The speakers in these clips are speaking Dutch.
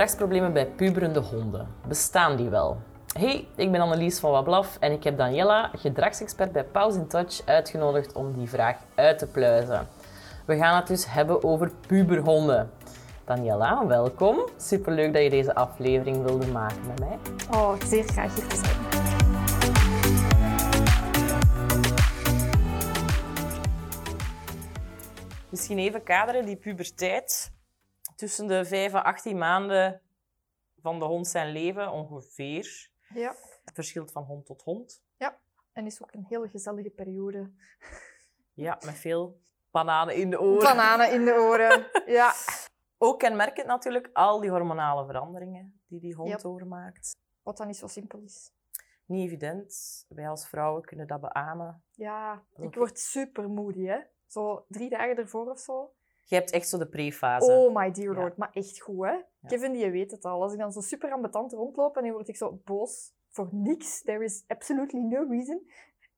Gedragsproblemen bij puberende honden. Bestaan die wel? Hey, ik ben Annelies van Wablaf en ik heb Daniela, gedragsexpert bij Pause in Touch, uitgenodigd om die vraag uit te pluizen. We gaan het dus hebben over puberhonden. Daniela, welkom. Superleuk dat je deze aflevering wilde maken met mij. Oh, zeer graag hier te zijn. Misschien even kaderen, die puberteit. Tussen de 5 en 18 maanden van de hond zijn leven ongeveer. Ja. Het verschilt van hond tot hond. ja, en is ook een hele gezellige periode. Ja, met veel bananen in de oren. Bananen in de oren. Ja. Ook kenmerkend natuurlijk al die hormonale veranderingen die die hond Yep. doormaakt. Wat dan niet zo simpel is. Niet evident. Wij als vrouwen kunnen dat beamen. Ja, ik word super moody, hè. Zo drie dagen ervoor of zo. Je hebt echt zo de pre-fase. Oh my dear Ja. lord, maar echt goed, hè. Kevin, die weet het al. Als ik dan zo super ambetant rondloop en dan word ik zo boos voor niks. There is absolutely no reason.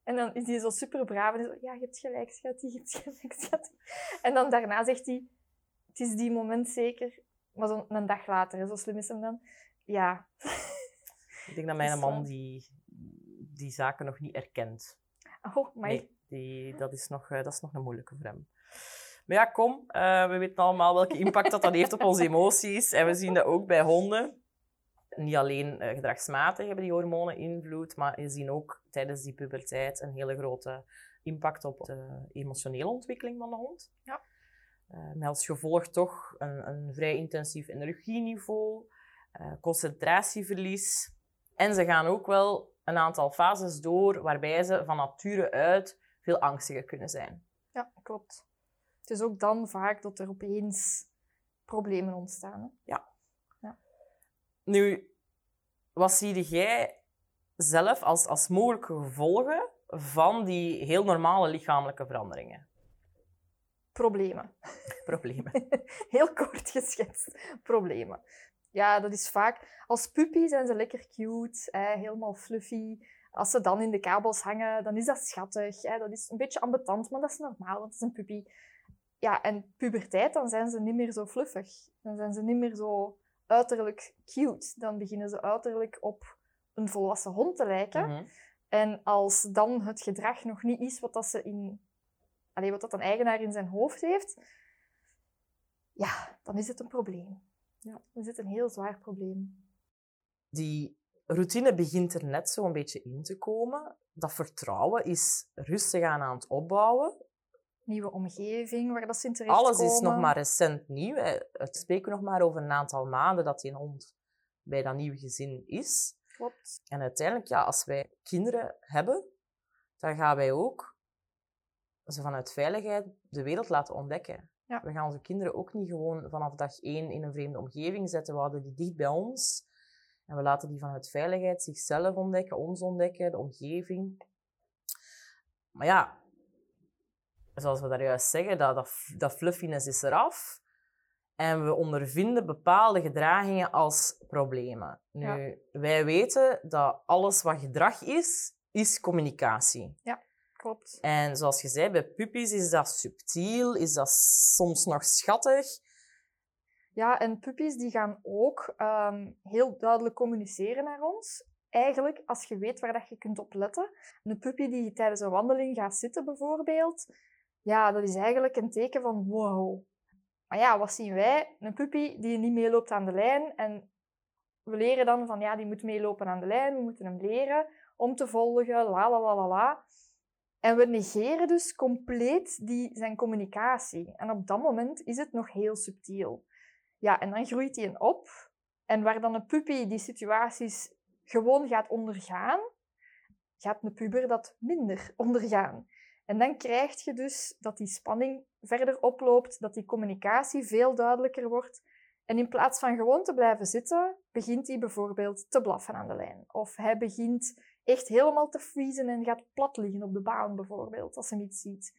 En dan is hij zo super braaf en zo, ja, je hebt gelijk, schat, je hebt gelijk, schat. En dan daarna zegt hij, het is die moment zeker. Maar zo een dag later, zo slim is hem dan. Ja, Ik denk dat mijn Dus, man eh, die, die zaken nog niet erkent. oh, maar Nee, die, dat, is nog, eh, dat is nog een moeilijke voor hem. Maar ja, kom. eh, we weten allemaal welke impact dat, dat heeft op onze emoties. En we zien dat ook bij honden. Niet alleen eh, gedragsmatig hebben die hormonen invloed, maar je ziet ook tijdens die puberteit een hele grote impact op de emotionele ontwikkeling van de hond. Ja. Eh, met als gevolg toch een, een vrij intensief energieniveau, concentratieverlies. En ze gaan ook wel een aantal fases door waarbij ze van nature uit veel angstiger kunnen zijn. Ja, klopt. Het is ook dan vaak dat er opeens problemen ontstaan. Hè? Nu, wat zie jij zelf als, als mogelijke gevolgen van die heel normale lichamelijke veranderingen? Problemen. Problemen. Heel kort geschetst. Problemen. Ja, dat is vaak... Als puppy zijn ze lekker cute, hè, helemaal fluffy. Als ze dan in de kabels hangen, dan is dat schattig. Hè. Dat is een beetje ambetant, maar dat is normaal, want het is een puppy. Ja, en puberteit, dan zijn ze niet meer zo fluffig. Dan zijn ze niet meer zo uiterlijk cute. Dan beginnen ze uiterlijk op een volwassen hond te lijken. Mhm. En als dan het gedrag nog niet is wat, dat ze in, allee, wat dat een eigenaar in zijn hoofd heeft, ja, dan is het een probleem. Ja, dan is het een heel zwaar probleem. Die routine begint er net zo een beetje in te komen. Dat vertrouwen is rustig aan aan het opbouwen. Nieuwe omgeving waar dat ze in terechtkomen. Alles is nog maar recent nieuw. Het spreken nog maar over een aantal maanden dat die een hond bij dat nieuwe gezin is. Klopt. En uiteindelijk, ja, als wij kinderen hebben, dan gaan wij ook ze vanuit veiligheid de wereld laten ontdekken. Ja. We gaan onze kinderen ook niet gewoon vanaf dag één in een vreemde omgeving zetten. We houden die dicht bij ons. En we laten die vanuit veiligheid zichzelf ontdekken, ons ontdekken, de omgeving. Maar ja, zoals we daar juist zeggen, dat, dat, dat fluffiness is eraf. En we ondervinden bepaalde gedragingen als problemen. Nu, Ja. wij weten dat alles wat gedrag is, is communicatie. Klopt. En zoals je zei, bij puppies is dat subtiel, is dat soms nog schattig. Ja, en puppies die gaan ook ehm, heel duidelijk communiceren naar ons. Eigenlijk, als je weet waar dat je kunt op letten. Een puppy die tijdens een wandeling gaat zitten bijvoorbeeld, ja, dat is eigenlijk een teken van wow. Maar ja, wat zien wij? Een puppy die niet meeloopt aan de lijn. En we leren dan van, ja, die moet meelopen aan de lijn. We moeten hem leren om te volgen, la la la la la. En we negeren dus compleet die, zijn communicatie. En op dat moment is het nog heel subtiel. Ja, en dan groeit hij op. En waar dan een puppy die situaties gewoon gaat ondergaan, gaat een puber dat minder ondergaan. En dan krijg je dus dat die spanning verder oploopt, dat die communicatie veel duidelijker wordt. En in plaats van gewoon te blijven zitten, begint hij bijvoorbeeld te blaffen aan de lijn. Of hij begint echt helemaal te vriezen en gaat plat liggen op de baan bijvoorbeeld, als hij iets ziet.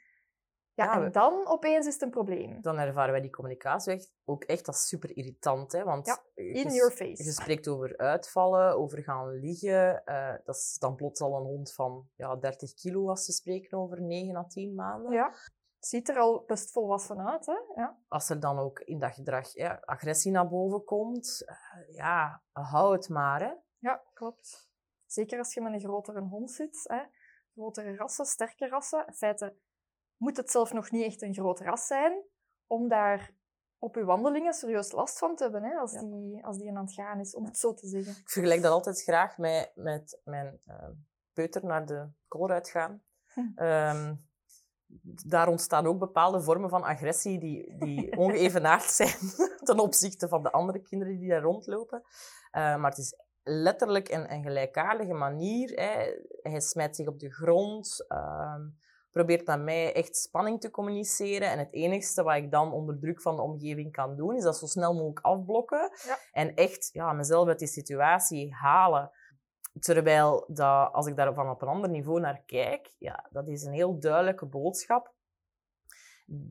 Ja, Ja, en dan opeens is het een probleem. Dan ervaren wij die communicatie echt, ook echt als super irritant. Hè? Want Ja, je In your Je face. spreekt over uitvallen, over gaan liggen. eh, dat is dan plots al een hond van ja, 30 kilo als ze spreken over 9 à 10 maanden. Ja. Ziet er al best volwassen uit, hè? Ja. Als er dan ook in dat gedrag ja, agressie naar boven komt, eh, ja, hou het maar. Hè. ja, klopt. Zeker als je met een grotere hond zit. Hè? Grotere rassen, sterke rassen. In feite moet het zelf nog niet echt een groot ras zijn om daar op je wandelingen serieus last van te hebben, hè? Als, Ja. die, als die aan het gaan is, om het zo te zeggen. Ik vergelijk dat altijd graag met, met mijn eh, peuter naar de kool uitgaan. Hm. Ehm, daar ontstaan ook bepaalde vormen van agressie die, die ongeëvenaard zijn ten opzichte van de andere kinderen die daar rondlopen. Eh, maar het is letterlijk een, een gelijkaardige manier. Hè. Hij smijt zich op de grond, ehm, probeert naar mij echt spanning te communiceren. En het enigste wat ik dan onder druk van de omgeving kan doen, is dat zo snel mogelijk afblokken. Ja. En echt ja, mezelf uit die situatie halen. Terwijl dat, als ik daar van op een ander niveau naar kijk, ja, dat is een heel duidelijke boodschap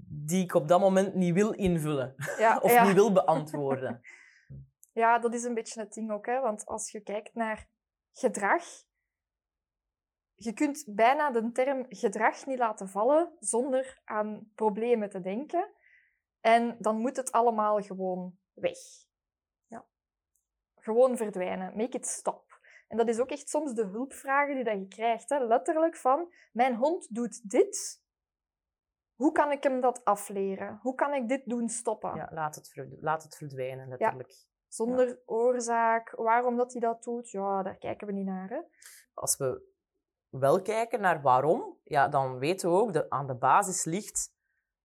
die ik op dat moment niet wil invullen Ja, of ja. niet wil beantwoorden. ja, dat is een beetje het ding ook. Hè? Want als je kijkt naar gedrag, je kunt bijna de term gedrag niet laten vallen zonder aan problemen te denken. En dan moet het allemaal gewoon weg. Ja. Gewoon verdwijnen. Make it stop. En dat is ook echt soms de hulpvragen die dat je krijgt. Hè? Letterlijk van, mijn hond doet dit. Hoe kan ik hem dat afleren? Hoe kan ik dit doen stoppen? Ja, laat, het verd- laat het verdwijnen, letterlijk. Zonder oorzaak, waarom dat hij dat doet, ja, daar kijken we niet naar. Hè? Als we wel kijken naar waarom, ja, dan weten we ook dat aan de basis ligt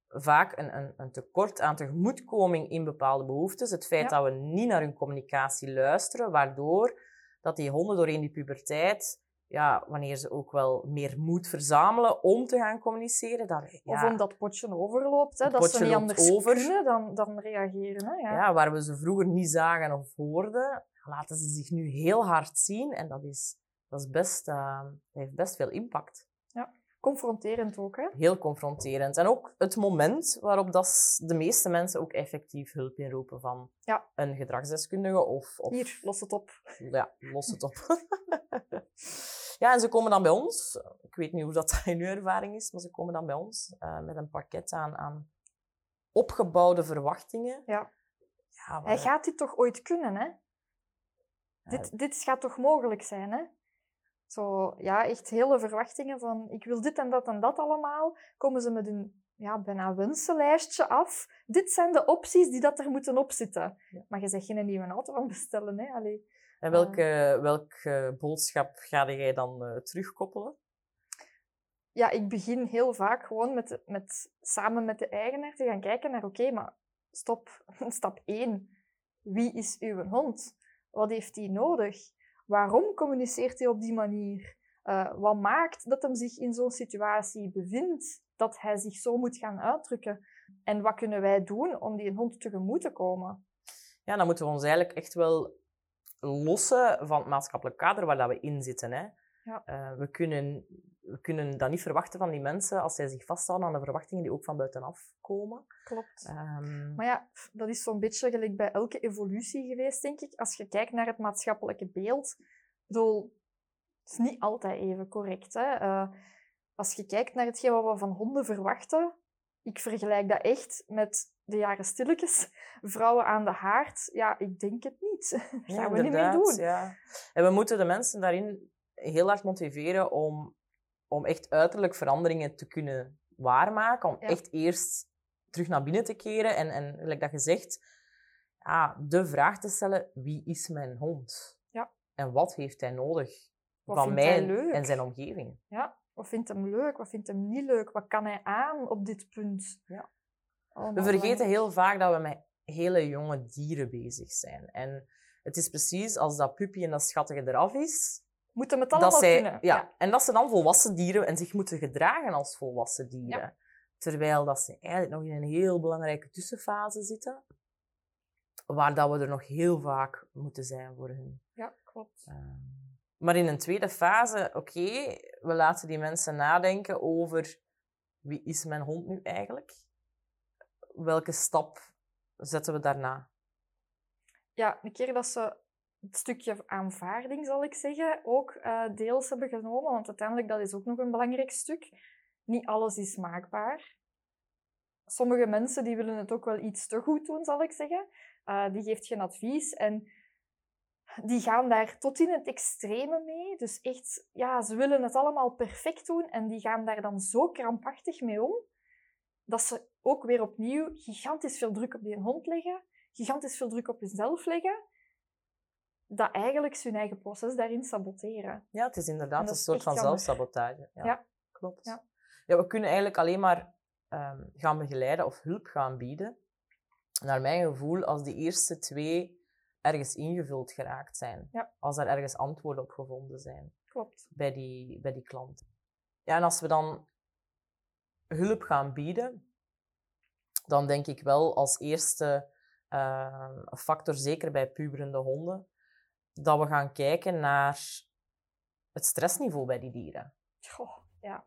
vaak een, een, een tekort aan tegemoetkoming in bepaalde behoeftes. Het feit Ja. dat we niet naar hun communicatie luisteren, waardoor dat die honden doorheen die puberteit, ja, wanneer ze ook wel meer moed verzamelen om te gaan communiceren, dat, Of omdat het potje overloopt, hè, Het dat ze niet anders over. kunnen dan, dan reageren. Hè? Ja. ja, waar we ze vroeger niet zagen of hoorden, laten ze zich nu heel hard zien. En dat, is, dat, is best, eh, heeft best veel impact. Confronterend ook. Hè? Heel confronterend. En ook het moment waarop dat de meeste mensen ook effectief hulp inroepen van Ja. een gedragsdeskundige of, of Hier, los het op. ja, los het op. ja, en ze komen dan bij ons. Ik weet niet hoe dat in uw ervaring is, maar ze komen dan bij ons eh, met een pakket aan, aan opgebouwde verwachtingen. Ja. Ja, Hij gaat dit toch ooit kunnen, hè? Ja. Dit, dit gaat toch mogelijk zijn, hè? Zo, ja, echt hele verwachtingen van ik wil dit en dat en dat allemaal. Komen ze met een ja, bijna wensenlijstje af. Dit zijn de opties die dat er moeten opzitten. Ja. Maar je zegt geen nieuwe auto aan bestellen, hè? Allee. En welke, welke boodschap ga jij dan eh, terugkoppelen? ja, ik begin heel vaak gewoon met, met, samen met de eigenaar te gaan kijken naar, oké, maar stop, stap 1. Wie is uw hond? Wat heeft hij nodig? Waarom communiceert hij op die manier? Eh, wat maakt dat hem zich in zo'n situatie bevindt, dat hij zich zo moet gaan uitdrukken? En wat kunnen wij doen om die hond tegemoet te komen? Ja, dan moeten we ons eigenlijk echt wel lossen van het maatschappelijk kader waar dat we in zitten. Hè. Ja. Eh, we, kunnen, we kunnen dat niet verwachten van die mensen als zij zich vasthouden aan de verwachtingen die ook van buitenaf komen. Klopt. Ehm, Maar ja, dat is zo'n beetje gelijk bij elke evolutie geweest, denk ik. Als je kijkt naar het maatschappelijke beeld, ik bedoel, het is niet altijd even correct. Hè? Eh, als je kijkt naar hetgeen wat we van honden verwachten, ik vergelijk dat echt met de jaren stilletjes, vrouwen aan de haard. Ja, ik denk het niet. Dat ja, gaan we niet meer doen. Ja. En we moeten de mensen daarin heel hard motiveren om, om echt uiterlijk veranderingen te kunnen waarmaken. Om Ja. echt eerst terug naar binnen te keren en, en gelijk dat je zegt, ja, de vraag te stellen, wie is mijn hond? Ja. En wat heeft hij nodig Wat van mij leuk? en zijn omgeving? Ja, wat vindt hem leuk, wat vindt hem niet leuk, wat kan hij aan op dit punt? Ja. We vergeten heel vaak dat we met hele jonge dieren bezig zijn. En het is precies als dat puppy en dat schattige eraf is, Moet hem het allemaal dat zij, kunnen. ja, En dat ze dan volwassen dieren en zich moeten gedragen als volwassen dieren. Terwijl dat ze eigenlijk nog in een heel belangrijke tussenfase zitten. waar dat we er nog heel vaak moeten zijn voor hun. Ja, klopt. Ehm, maar in een tweede fase, oké, we laten die mensen nadenken over wie is mijn hond nu eigenlijk? Welke stap zetten we daarna? Ja, een keer dat ze stukje aanvaarding, zal ik zeggen, ook uh, deels hebben genomen, want uiteindelijk dat is ook nog een belangrijk stuk. Niet alles is maakbaar. Sommige mensen die willen het ook wel iets te goed doen, zal ik zeggen. Uh, die geeft geen advies en die gaan daar tot in het extreme mee. Dus echt, ja, ze willen het allemaal perfect doen en die gaan daar dan zo krampachtig mee om, dat ze ook weer opnieuw gigantisch veel druk op die hond leggen, gigantisch veel druk op hunzelf leggen, dat eigenlijk hun eigen proces daarin saboteren. Ja, het is inderdaad een soort van zelfsabotage. Ja, ja. klopt. Ja. ja. we kunnen eigenlijk alleen maar um, gaan begeleiden of hulp gaan bieden. Naar mijn gevoel, als die eerste twee ergens ingevuld geraakt zijn. Ja. Als er ergens antwoorden op gevonden zijn. Klopt. Bij die, bij die klant. Ja, en als we dan hulp gaan bieden, dan denk ik wel als eerste uh, factor, zeker bij puberende honden, dat we gaan kijken naar het stressniveau bij die dieren. Goh, ja.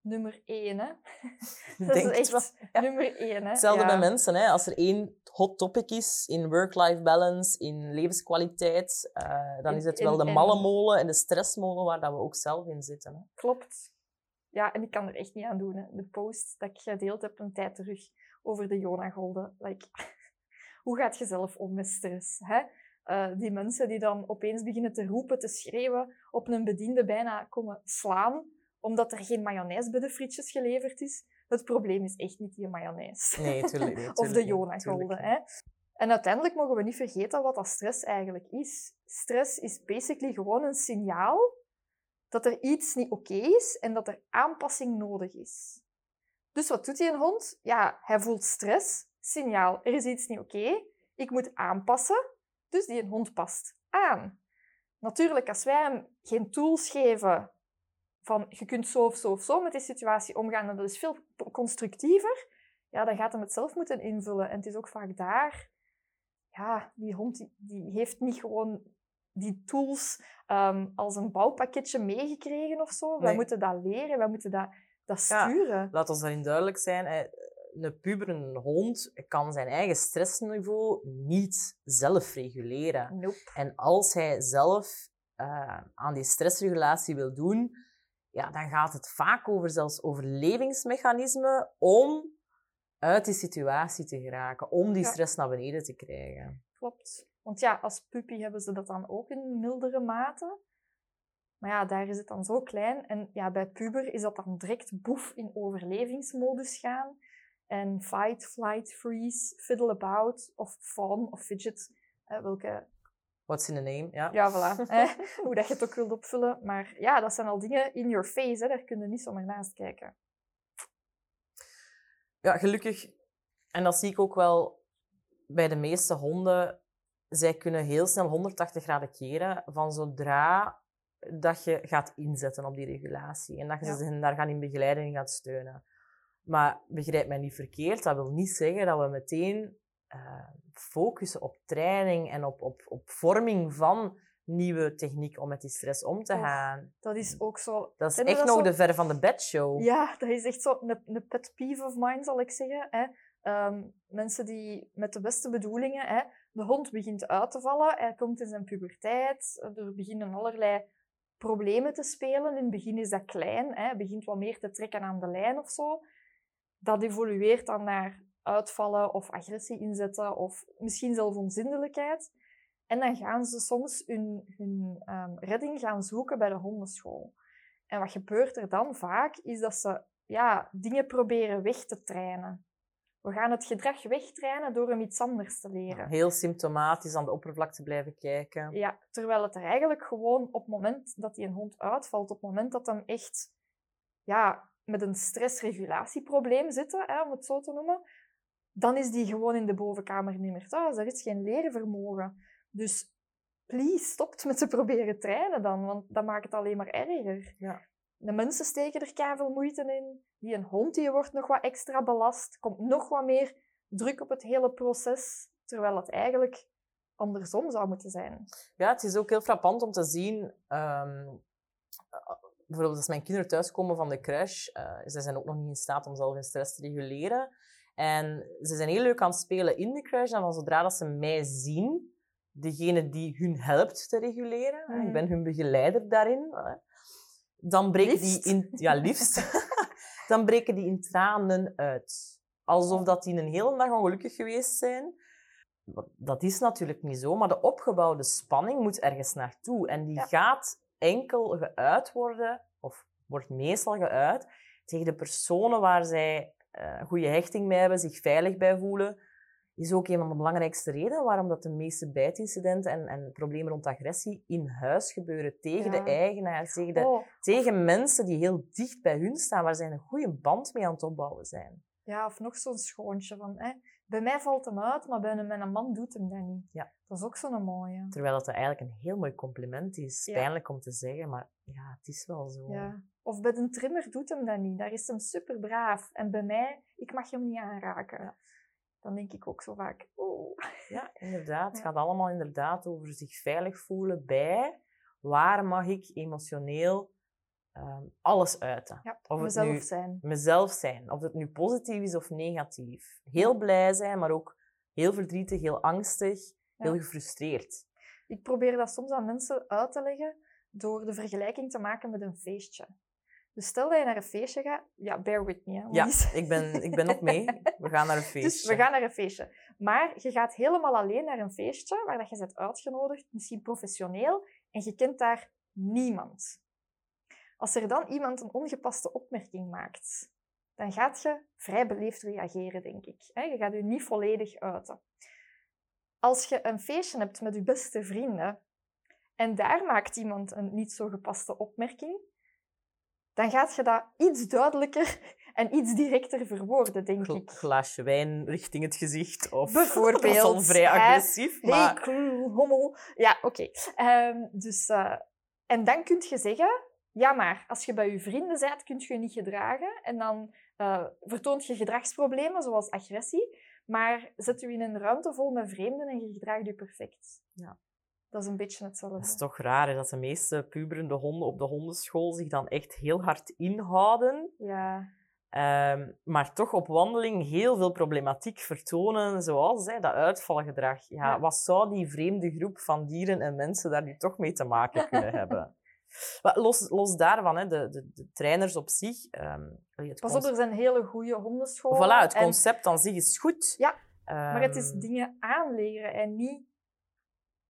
Nummer één, hè. dat is echt nummer één, hè. Hetzelfde ja. bij mensen, hè. Als er één hot topic is in work-life balance, in levenskwaliteit, uh, dan is het wel de malle molen en de stressmolen waar dat we ook zelf in zitten. Hè. Klopt. Ja, en ik kan er echt niet aan doen. Hè. De post dat ik gedeeld heb een tijd terug over de Jonagolden. Like, hoe gaat je zelf om met stress? Hè? Uh, die mensen die dan opeens beginnen te roepen, te schreeuwen, op een bediende bijna komen slaan, omdat er geen mayonaise bij de frietjes geleverd is. Het probleem is echt niet die mayonaise. Nee, tuurlijk, niet. of de Jonagolden. Hè? En uiteindelijk mogen we niet vergeten wat dat stress eigenlijk is. Stress is basically gewoon een signaal dat er iets niet oké okay is en dat er aanpassing nodig is. Dus wat doet die een hond? Ja, hij voelt stress. Signaal, er is iets niet oké. Okay. Ik moet aanpassen. Dus die een hond past aan. Natuurlijk, als wij hem geen tools geven van je kunt zo of zo of zo met die situatie omgaan en dat is veel constructiever, ja, dan gaat hem het zelf moeten invullen. En het is ook vaak daar, ja, die hond die, die heeft niet gewoon die tools um, als een bouwpakketje meegekregen of zo. Nee. Wij moeten dat leren, wij moeten dat, dat sturen. Ja, laat ons daarin duidelijk zijn. Een puber, een hond, kan zijn eigen stressniveau niet zelf reguleren. Nope. En als hij zelf uh, aan die stressregulatie wil doen, ja, dan gaat het vaak over zelfs overlevingsmechanismen om uit die situatie te geraken, om die ja. stress naar beneden te krijgen. Klopt. Want ja, als puppy hebben ze dat dan ook in mildere mate. Maar ja, daar is het dan zo klein. En ja, bij puber is dat dan direct boef in overlevingsmodus gaan. En fight, flight, freeze, fiddle about, of fawn, of fidget. Eh, welke... What's in the name, ja. Ja, voilà. eh, hoe dat je het ook wilt opvullen. Maar ja, dat zijn al dingen in your face. Hè. Daar kun je niet zomaar naast kijken. Ja, gelukkig. En dat zie ik ook wel bij de meeste honden. Zij kunnen heel snel 180 graden keren van zodra dat je gaat inzetten op die regulatie. En dat je ja. ze daar gaan in begeleiden en gaat steunen. Maar begrijp mij niet verkeerd, dat wil niet zeggen dat we meteen uh, focussen op training en op, op, op vorming van nieuwe techniek om met die stress om te gaan. Oh, dat is ook zo... Dat is echt dat nog zo... de ver van de bedshow. Ja, dat is echt zo een, een pet peeve of mine, zal ik zeggen. Hè. Um, mensen die met de beste bedoelingen... Hè, de hond begint uit te vallen, hij komt in zijn puberteit, er beginnen allerlei problemen te spelen. In het begin is dat klein, hè, begint wat meer te trekken aan de lijn of zo. Dat evolueert dan naar uitvallen of agressie inzetten of misschien zelfs onzindelijkheid. En dan gaan ze soms hun, hun um, redding gaan zoeken bij de hondenschool. En wat gebeurt er dan vaak, is dat ze ja, dingen proberen weg te trainen. We gaan het gedrag wegtrainen door hem iets anders te leren. Heel symptomatisch aan de oppervlakte blijven kijken. Ja, terwijl het er eigenlijk gewoon op het moment dat die een hond uitvalt, op het moment dat hem echt ja, met een stressregulatieprobleem zit, hè, om het zo te noemen, dan is die gewoon in de bovenkamer niet meer thuis. Er is geen leervermogen. Dus please, stopt met te proberen trainen dan, want dat maakt het alleen maar erger. Ja. De mensen steken er keihard moeite in. Die een hond die wordt nog wat extra belast. Komt nog wat meer druk op het hele proces. terwijl het eigenlijk andersom zou moeten zijn. Ja, het is ook heel frappant om te zien. ehm, eh, bijvoorbeeld als mijn kinderen thuiskomen van de crash, eh ze zijn ook nog niet in staat om zelf hun stress te reguleren. En ze zijn heel leuk aan het spelen in de crash. En zodra dat ze mij zien, degene die hun helpt te reguleren, ik Mhm. ben hun begeleider daarin, dan breken Liefst. die in... Ja, liefst. dan breken die in tranen uit. Alsof dat die een hele dag ongelukkig geweest zijn. Dat is natuurlijk niet zo, maar de opgebouwde spanning moet ergens naartoe. En die Ja. gaat enkel geuit worden, of wordt meestal geuit, tegen de personen waar zij een goede hechting mee hebben, zich veilig bij voelen. Is ook een van de belangrijkste redenen waarom dat de meeste bijtincidenten en, en problemen rond agressie in huis gebeuren. Tegen Ja. de eigenaar, tegen, de, Oh, tegen mensen die heel dicht bij hun staan, waar zij een goede band mee aan het opbouwen zijn. ja, of nog zo'n schoontje van... Hè, bij mij valt hem uit, maar bij een, man doet hem dat niet. Ja. Dat is ook zo'n mooie. Terwijl dat eigenlijk een heel mooi compliment is. Ja. Pijnlijk om te zeggen, maar ja, het is wel zo. Ja. Of bij een trimmer doet hem dat niet. Daar is hem super braaf. En bij mij, ik mag hem niet aanraken. Dan denk ik ook zo vaak, oeh. Ja, inderdaad. Het gaat allemaal inderdaad over zich veilig voelen bij waar mag ik emotioneel ehm, alles uiten. Ja, Of het mezelf nu zijn. mezelf zijn. Of het nu positief is of negatief. Heel blij zijn, maar ook heel verdrietig, heel angstig, heel gefrustreerd. Ik probeer dat soms aan mensen uit te leggen door de vergelijking te maken met een feestje. Dus stel dat je naar een feestje gaat, ja, bear with me. Hè, Ja, ik ben, ik ben ook mee. We gaan naar een feestje. Dus we gaan naar een feestje. Maar je gaat helemaal alleen naar een feestje waar dat je bent uitgenodigd, misschien professioneel, en je kent daar niemand. Als er dan iemand een ongepaste opmerking maakt, dan gaat je vrij beleefd reageren, denk ik. Je gaat je niet volledig uiten. Als je een feestje hebt met je beste vrienden en daar maakt iemand een niet zo gepaste opmerking, dan gaat je dat iets duidelijker en iets directer verwoorden, denk Gl- ik. glaasje wijn richting het gezicht. Of, Bijvoorbeeld, Dat is al vrij agressief. Hey, Maar krul, hommel. Ja, oké. Ehm, dus, eh, en dan kun je zeggen, ja, maar als je bij je vrienden bent, kun je je niet gedragen. En dan eh, vertoont je gedragsproblemen, zoals agressie. Maar zet je in een ruimte vol met vreemden en je gedraagt je perfect. Ja. Dat is een beetje hetzelfde. dat is toch raar hè, dat de meeste puberende honden op de hondenschool zich dan echt heel hard inhouden. Ja, Ehm, maar toch op wandeling heel veel problematiek vertonen, zoals hè, dat uitvalgedrag. Ja, Ja. Wat zou die vreemde groep van dieren en mensen daar nu toch mee te maken kunnen hebben? Maar los, los daarvan, hè, de, de, de trainers op zich... ehm, het pas op, er zijn hele goede hondenscholen. Voilà, het en- concept aan zich is goed. Ja, Maar het is Ehm, dingen aanleren en niet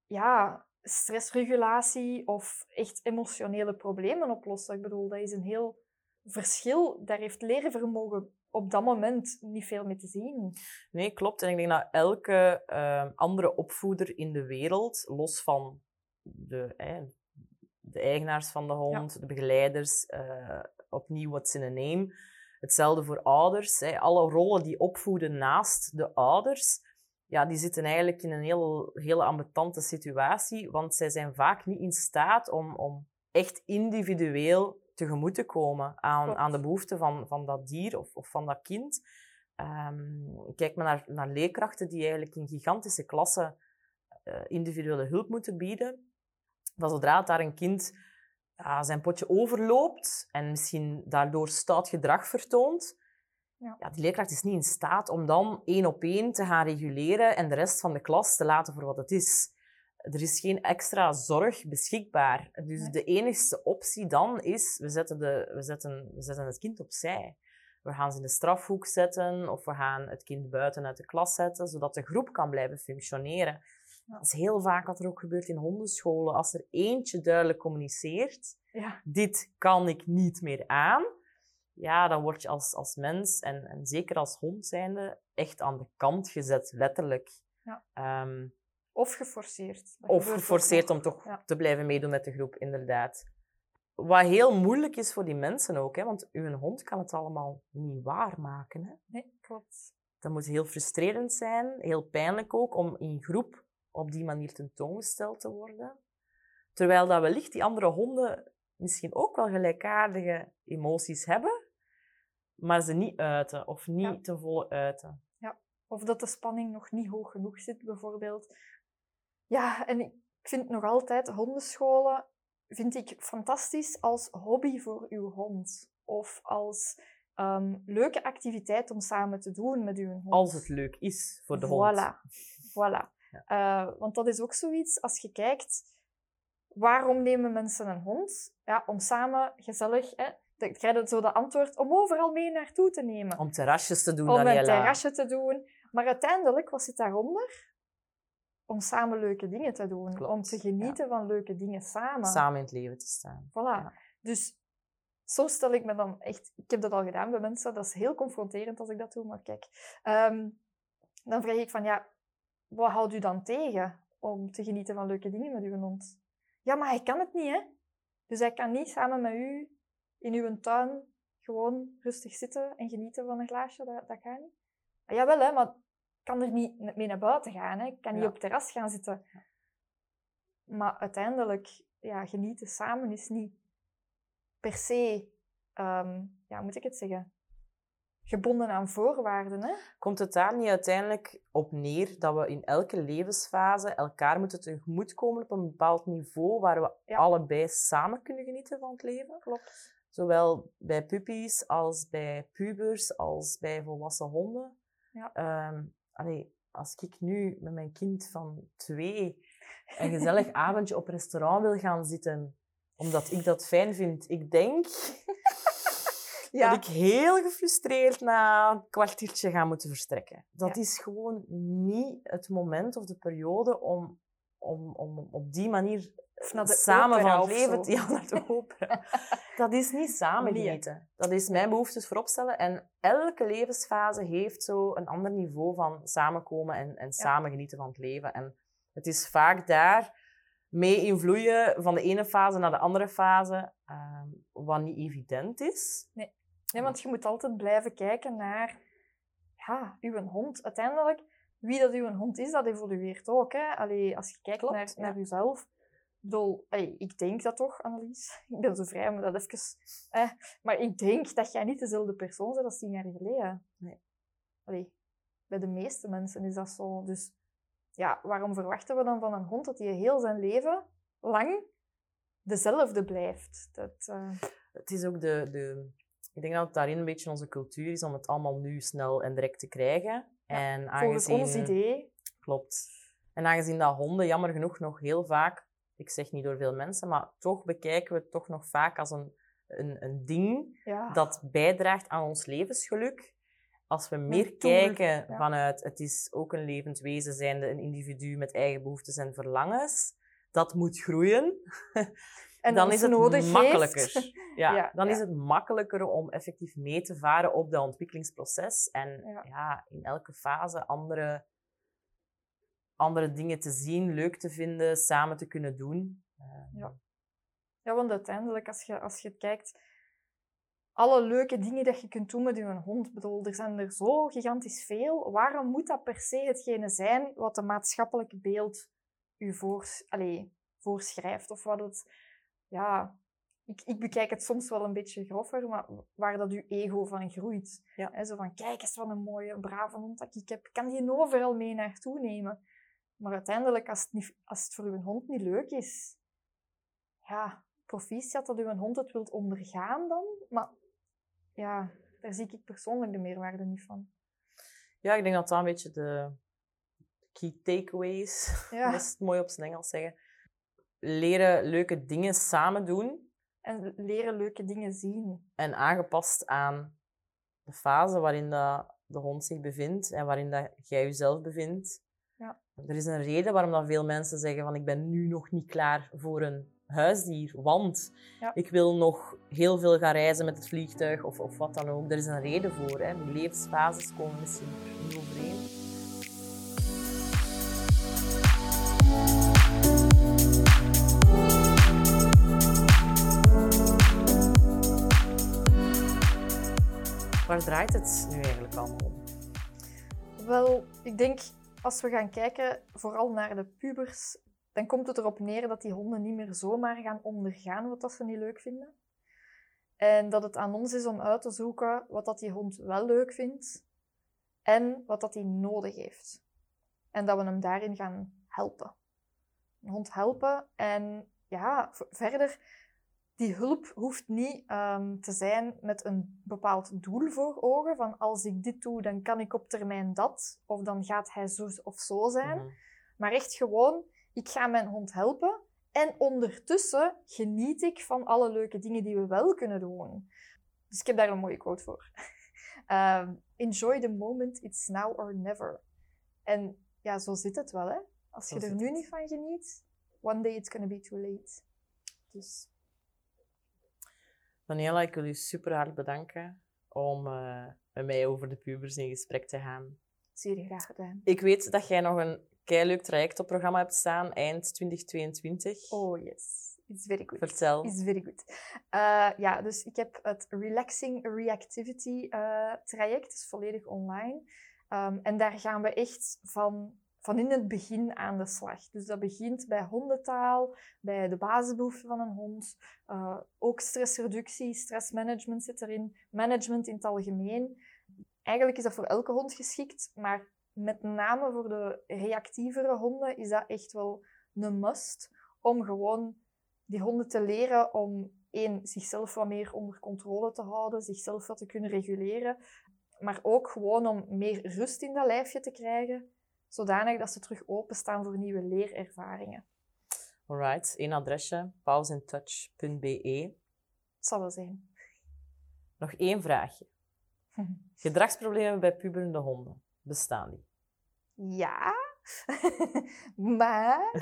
ja, stressregulatie of echt emotionele problemen oplossen. Ik bedoel, dat is een heel verschil. Daar heeft lerenvermogen op dat moment niet veel mee te zien. Nee, klopt. En ik denk dat elke ehm, andere opvoeder in de wereld, los van de, de eigenaars van de hond, de begeleiders, eh, opnieuw what's in a name, hetzelfde voor ouders. Hè, alle rollen die opvoeden naast de ouders, ja, die zitten eigenlijk in een heel, hele ambetante situatie, want zij zijn vaak niet in staat om, om echt individueel tegemoet te komen aan, Klopt. aan de behoeften van, van dat dier of, of van dat kind. Ehm, kijk maar naar, naar leerkrachten die eigenlijk in gigantische klassen eh, individuele hulp moeten bieden. Dat zodra daar een kind ja, zijn potje overloopt en misschien daardoor stout gedrag vertoont, Ja. ja, die leerkracht is niet in staat om dan één op één te gaan reguleren en de rest van de klas te laten voor wat het is. Er is geen extra zorg beschikbaar. Dus Nee. de enigste optie dan is, we zetten, de, we, zetten, we zetten het kind opzij. We gaan ze in de strafhoek zetten of we gaan het kind buiten uit de klas zetten, zodat de groep kan blijven functioneren. Dat is heel vaak wat er ook gebeurt in hondenscholen. Als er eentje duidelijk communiceert, Ja, dit kan ik niet meer aan, ja, dan word je als, als mens en, en zeker als hond zijnde echt aan de kant gezet, letterlijk. Ja. Ehm, of geforceerd. Dat of geforceerd om toch Ja. te blijven meedoen met de groep, inderdaad. Wat heel moeilijk is voor die mensen ook, hè, want uw hond kan het allemaal niet waarmaken. Hè. Nee, klopt. Dat moet heel frustrerend zijn, heel pijnlijk ook, om in groep op die manier tentoongesteld te worden. Terwijl dat wellicht die andere honden misschien ook wel gelijkaardige emoties hebben, maar ze niet uiten of niet Ja. ten volle uiten. Ja. Of dat de spanning nog niet hoog genoeg zit, bijvoorbeeld. Ja, en ik vind nog altijd hondenscholen vind ik fantastisch als hobby voor uw hond. Of als ehm, leuke activiteit om samen te doen met uw hond. Als het leuk is voor de voilà. hond. Voilà. Eh, want dat is ook zoiets, als je kijkt, waarom nemen mensen een hond? Ja, om samen gezellig, hè, dan krijg je zo de antwoord, om overal mee naartoe te nemen. Om terrasjes te doen, Om een Daniela. terrasje te doen. Maar uiteindelijk was het daaronder om samen leuke dingen te doen. Klopt, Om te genieten van leuke dingen samen. Samen in het leven te staan. Voilà. Ja. Dus zo stel ik me dan echt... Ik heb dat al gedaan bij mensen. Dat is heel confronterend als ik dat doe, maar kijk. Ehm, dan vraag ik van, ja, wat houdt u dan tegen om te genieten van leuke dingen met uw hond? Ja, maar hij kan het niet, hè? Dus hij kan niet samen met u in uw tuin gewoon rustig zitten en genieten van een glaasje. Dat, dat gaat niet. Ah, jawel, hè, maar ik kan er niet mee naar buiten gaan. Hè. Ik kan niet Ja. op het terras gaan zitten. Maar uiteindelijk, ja, genieten samen is niet per se, ehm, ja, moet ik het zeggen, gebonden aan voorwaarden. Hè? Komt het daar niet uiteindelijk op neer dat we in elke levensfase elkaar moeten tegemoetkomen op een bepaald niveau waar we Ja. allebei samen kunnen genieten van het leven? Klopt. Zowel bij puppies als bij pubers als bij volwassen honden. Ja. Ehm, allee, als ik nu met mijn kind van twee een gezellig avondje op restaurant wil gaan zitten, omdat ik dat fijn vind, ik denk Ja, dat ik heel gefrustreerd na een kwartiertje ga moeten verstrekken. Dat Ja. is gewoon niet het moment of de periode om, om, om op die manier samen van het leven te ja, naar de opera. Dat is niet samen genieten. Dat is mijn behoeftes voorop stellen. En elke levensfase heeft zo een ander niveau van samenkomen en, en samen genieten van het leven. En het is vaak daar mee invloeien van de ene fase naar de andere fase, ehm, wat niet evident is. Nee, want je moet altijd blijven kijken naar ja, uw hond. Uiteindelijk, wie dat uw hond is, dat evolueert ook. Hè? Allee, als je kijkt Klopt, naar, ja. naar jezelf. Ik, bedoel, allee, ik denk dat toch, Annelies. Ik ben zo vrij om dat even... Eh, maar ik denk dat jij niet dezelfde persoon bent als tien jaar geleden. Nee. Allee, bij de meeste mensen is dat zo. Dus ja, waarom verwachten we dan van een hond dat hij heel zijn leven lang dezelfde blijft? Dat, eh, Het is ook de, de... Ik denk dat het daarin een beetje onze cultuur is om het allemaal nu snel en direct te krijgen. en volgens aangezien... ons idee Klopt. En aangezien dat honden jammer genoeg nog heel vaak, ik zeg niet door veel mensen, maar toch bekijken we het toch nog vaak als een, een, een ding ja, dat bijdraagt aan ons levensgeluk. Als we meer kijken ja. vanuit het is ook een levend wezen zijnde, een individu met eigen behoeftes en verlangens, dat moet groeien, en dan is het makkelijker. Ja, Ja, dan is het makkelijker om effectief mee te varen op dat ontwikkelingsproces. En Ja. ja. in elke fase andere, andere dingen te zien, leuk te vinden, samen te kunnen doen. Eh, Ja. Ja, want uiteindelijk, als je, als je kijkt, alle leuke dingen dat je kunt doen met je hond, bedoel, er zijn er zo gigantisch veel. Waarom moet dat per se hetgene zijn wat de maatschappelijke beeld u allee, voorschrijft? Of wat het, ja, ik, ik bekijk het soms wel een beetje grover, maar waar dat uw ego van groeit. Ja. Zo van, kijk eens wat een mooie, brave hond dat ik heb. Ik kan die overal mee naartoe nemen. Maar uiteindelijk, als het, niet, als het voor uw hond niet leuk is, ja, proficiat dat uw hond het wilt ondergaan dan. Maar ja, daar zie ik persoonlijk de meerwaarde niet van. Ja, ik denk dat dat een beetje de key takeaways, Ja. dat is het mooi op zijn Engels zeggen. Leren leuke dingen samen doen En leren leuke dingen zien. en aangepast aan de fase waarin dat de hond zich bevindt en waarin dat jij jezelf bevindt. Ja. Er is een reden waarom dat veel mensen zeggen van ik ben nu nog niet klaar voor een huisdier, want Ja. ik wil nog heel veel gaan reizen met het vliegtuig of, of wat dan ook. Er is een reden voor. Hè. Die levensfases komen misschien niet overeen. Waar draait het nu eigenlijk allemaal om? Wel, ik denk als we gaan kijken vooral naar de pubers, dan komt het erop neer dat die honden niet meer zomaar gaan ondergaan wat dat ze niet leuk vinden. En dat het aan ons is om uit te zoeken wat dat die hond wel leuk vindt. en wat dat hij nodig heeft. En dat we hem daarin gaan helpen. Een hond helpen en ja, verder, die hulp hoeft niet ehm, te zijn met een bepaald doel voor ogen. Van als ik dit doe, dan kan ik op termijn dat. Of dan gaat hij zo of zo zijn. Mhm. Maar echt gewoon, ik ga mijn hond helpen. En ondertussen geniet ik van alle leuke dingen die we wel kunnen doen. Dus ik heb daar een mooie quote voor. Ehm, enjoy the moment, it's now or never. En ja, zo zit het wel, hè. Als Zo je er nu het. niet van geniet, one day it's gonna be too late. Dus Daniela, ik wil u super hard bedanken om eh, met mij over de pubers in gesprek te gaan. zeer graag gedaan. Ik weet dat jij nog een leuk traject op programma hebt staan, eind 2022. Oh yes, it's very good. Vertel. Is very good. Eh, ja, dus ik heb het Relaxing Reactivity eh, traject, is volledig online. Ehm, en daar gaan we echt van, van in het begin aan de slag. Dus dat begint bij hondentaal, bij de basisbehoeften van een hond. Eh, ook stressreductie, stressmanagement zit erin, management in het algemeen. Eigenlijk is dat voor elke hond geschikt, maar met name voor de reactievere honden is dat echt wel een must om gewoon die honden te leren om één, zichzelf wat meer onder controle te houden, zichzelf wat te kunnen reguleren, maar ook gewoon om meer rust in dat lijfje te krijgen, zodanig dat ze terug openstaan voor nieuwe leerervaringen. Alright, één adresje, pauseintouch.be. Het zal wel zijn. Nog één vraagje. Gedragsproblemen bij puberende honden, bestaan die? Ja, maar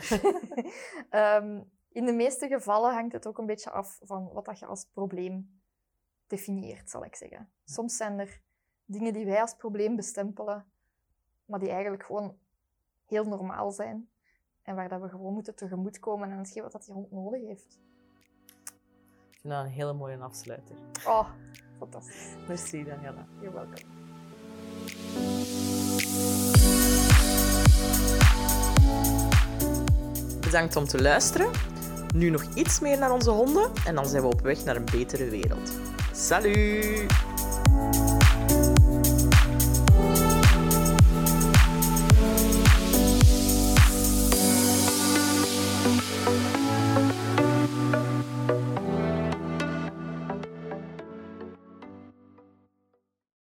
ehm, in de meeste gevallen hangt het ook een beetje af van wat dat je als probleem definieert, zal ik zeggen. Soms zijn er dingen die wij als probleem bestempelen, maar die eigenlijk gewoon heel normaal zijn. En waar dat we gewoon moeten tegemoetkomen aan hetgeen wat dat die hond nodig heeft. Ik vind dat een hele mooie afsluiter. Oh, fantastisch. Merci, Daniela. You're welcome. Bedankt om te luisteren. Nu nog iets meer naar onze honden en dan zijn we op weg naar een betere wereld. Salut!